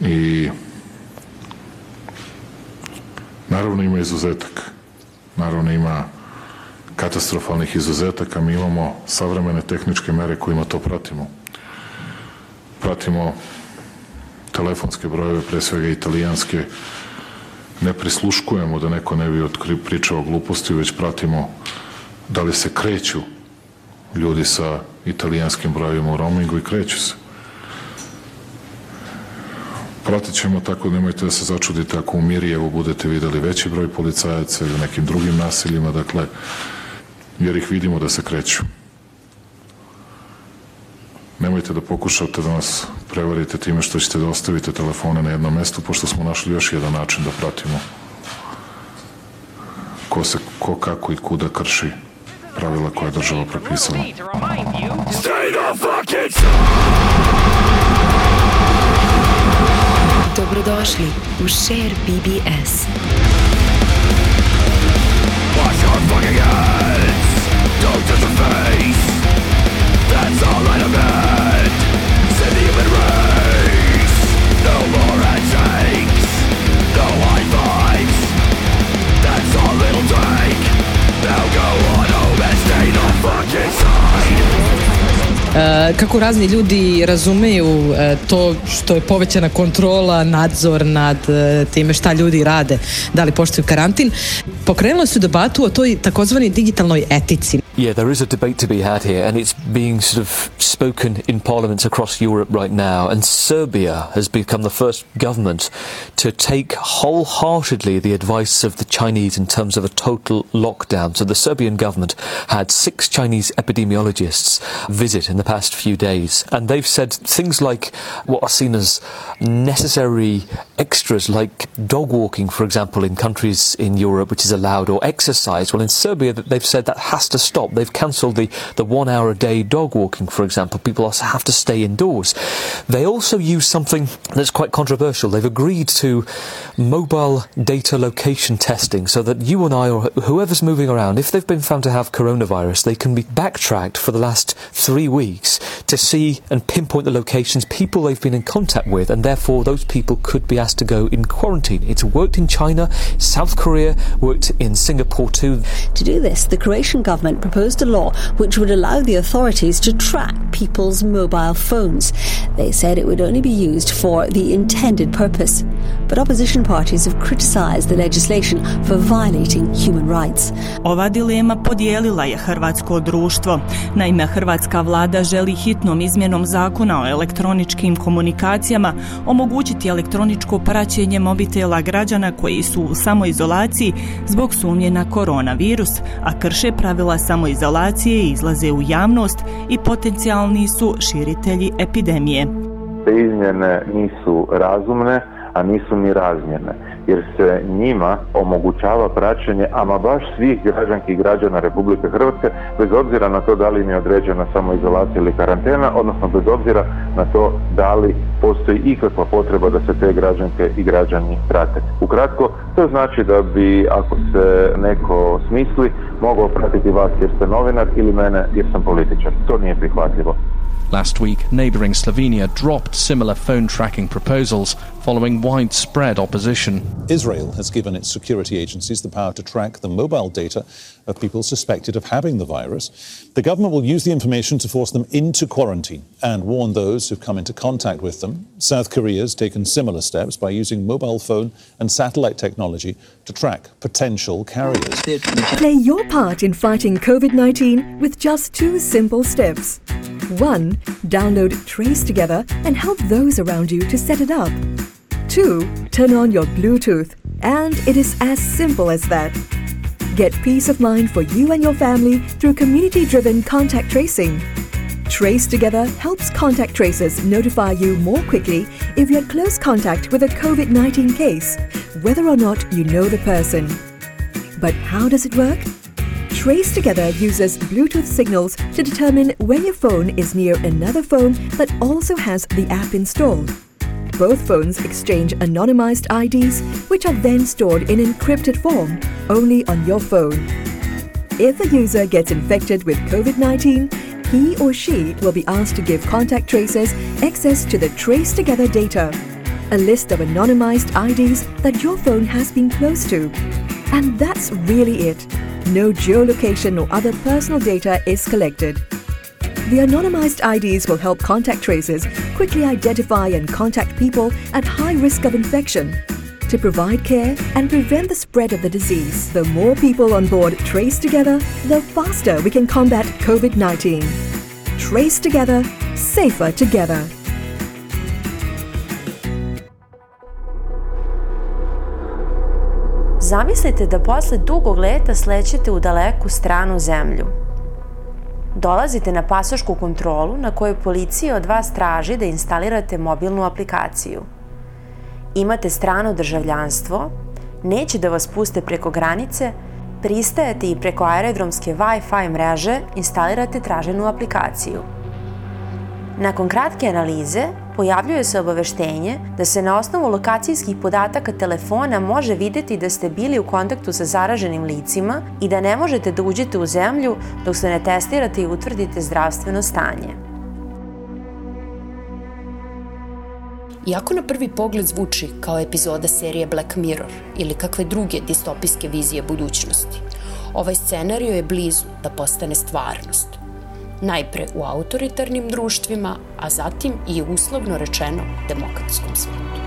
I naravno ima izuzetak. Naravno ima katastrofalnih izuzetaka. Mi imamo savremene tehničke mere kojima to pratimo. Pratimo telefonske brojeve, pre svega italijanske, ne prisluškujemo da neko ne bi pričao gluposti, već pratimo da li se kreću ljudi sa italijanskim brojevima u roamingu i kreću se. Pratit ćemo tako, nemojte da se začudite ako u Mirjevu budete videli veći broj policajaca ili nekim drugim nasiljima, dakle, jer ih vidimo da se kreću. Nemojte da pokušate da nas prevarite time što ćete da ostavite telefone na jednom mestu, pošto smo našli još jedan način da pratimo ko se, ko kako i kuda krši pravila koje je država propisala. Stay the fucking Dobrodošli u Share BBS. Kako razni ljudi razumeju e, to što je povećana kontrola, nadzor nad e, time šta ljudi rade, da li poštuju karantin, pokrenuli su debatu o toj takozvani digitalnoj etici. Yeah, there is a debate to be had here, and it's being sort of spoken in parliaments across Europe right now. And Serbia has become the first government to take wholeheartedly the advice of the Chinese in terms of a total lockdown. So the Serbian government had six Chinese epidemiologists visit in the past few days, and they've said things like what are seen as necessary extras, like dog walking, for example, in countries in Europe, which is allowed, or exercise. Well, in Serbia, they've said that has to stop. They've cancelled the, the one hour a day dog walking, for example. People also have to stay indoors. They also use something that's quite controversial. They've agreed to mobile data location testing so that you and I, or whoever's moving around, if they've been found to have coronavirus, they can be backtracked for the last three weeks to see and pinpoint the locations, people they've been in contact with, and therefore those people could be asked to go in quarantine. It's worked in China, South Korea, worked in Singapore too. To do this, the Croatian government proposed a law which would allow the authorities to track people's mobile phones. They said it would only be used for the intended purpose. But opposition parties have criticised the legislation for violating human rights. Ova dilema podijelila je hrvatsko društvo. Naime, hrvatska vlada želi hitnom izmjenom zakona o elektroničkim komunikacijama omogućiti elektroničko praćenje mobitela građana koji su u samoizolaciji zbog sumnje na koronavirus, a krše pravila samoizolacije izlaze u javnost i potencijalni su širitelji epidemije. Te izmjene nisu razumne, a nisu ni razmjerne, jer se njima omogućava praćenje ama baš svih građanki i građana Republike Hrvatske, bez obzira na to da li im je određena samoizolacija ili karantena, odnosno bez obzira na to da li postoji ikakva potreba da se te građanke i građani prate. Ukratko, to znači da bi, ako se neko smisli, mogao pratiti vas jer ste novinar ili mene jer sam političar. To nije prihvatljivo. Last week, neighbouring Slovenia dropped similar phone tracking proposals following widespread opposition. Israel has given its security agencies the power to track the mobile data of people suspected of having the virus. The government will use the information to force them into quarantine and warn those who've come into contact with them. South Korea has taken similar steps by using mobile phone and satellite technology to track potential carriers. Play your part in fighting COVID 19 with just two simple steps. One, download Trace Together and help those around you to set it up. Two, turn on your Bluetooth, and it is as simple as that. Get peace of mind for you and your family through community driven contact tracing. Trace Together helps contact tracers notify you more quickly if you're close contact with a COVID 19 case, whether or not you know the person. But how does it work? Trace Together uses Bluetooth signals to determine when your phone is near another phone that also has the app installed. Both phones exchange anonymized IDs, which are then stored in encrypted form only on your phone. If a user gets infected with COVID 19, he or she will be asked to give contact tracers access to the Trace Together data. a list of anonymized IDs that your phone has been close to. And that's really it. No geolocation or other personal data is collected. The anonymized IDs will help contact tracers quickly identify and contact people at high risk of infection to provide care and prevent the spread of the disease. The more people on board trace together, the faster we can combat COVID 19. Trace together, safer together. Zamislite da posle dugog leta slećete u daleku stranu zemlju. Dolazite na pasošku kontrolu na kojoj policija od vas traži da instalirate mobilnu aplikaciju. Imate strano državljanstvo, neće da vas puste preko granice, pristajete i preko aerodromske Wi-Fi mreže instalirate traženu aplikaciju. Nakon kratke analize, pojavljuje se obaveštenje da se na osnovu lokacijskih podataka telefona može videti da ste bili u kontaktu sa zaraženim licima i da ne možete da uđete u zemlju dok se ne testirate i utvrdite zdravstveno stanje. Iako na prvi pogled zvuči kao epizoda serije Black Mirror ili kakve druge distopijske vizije budućnosti, ovaj scenario je blizu da postane stvarnost. Najpre u autoritarnim društvima, a zatim i uslovno rečeno demokratskom svetu.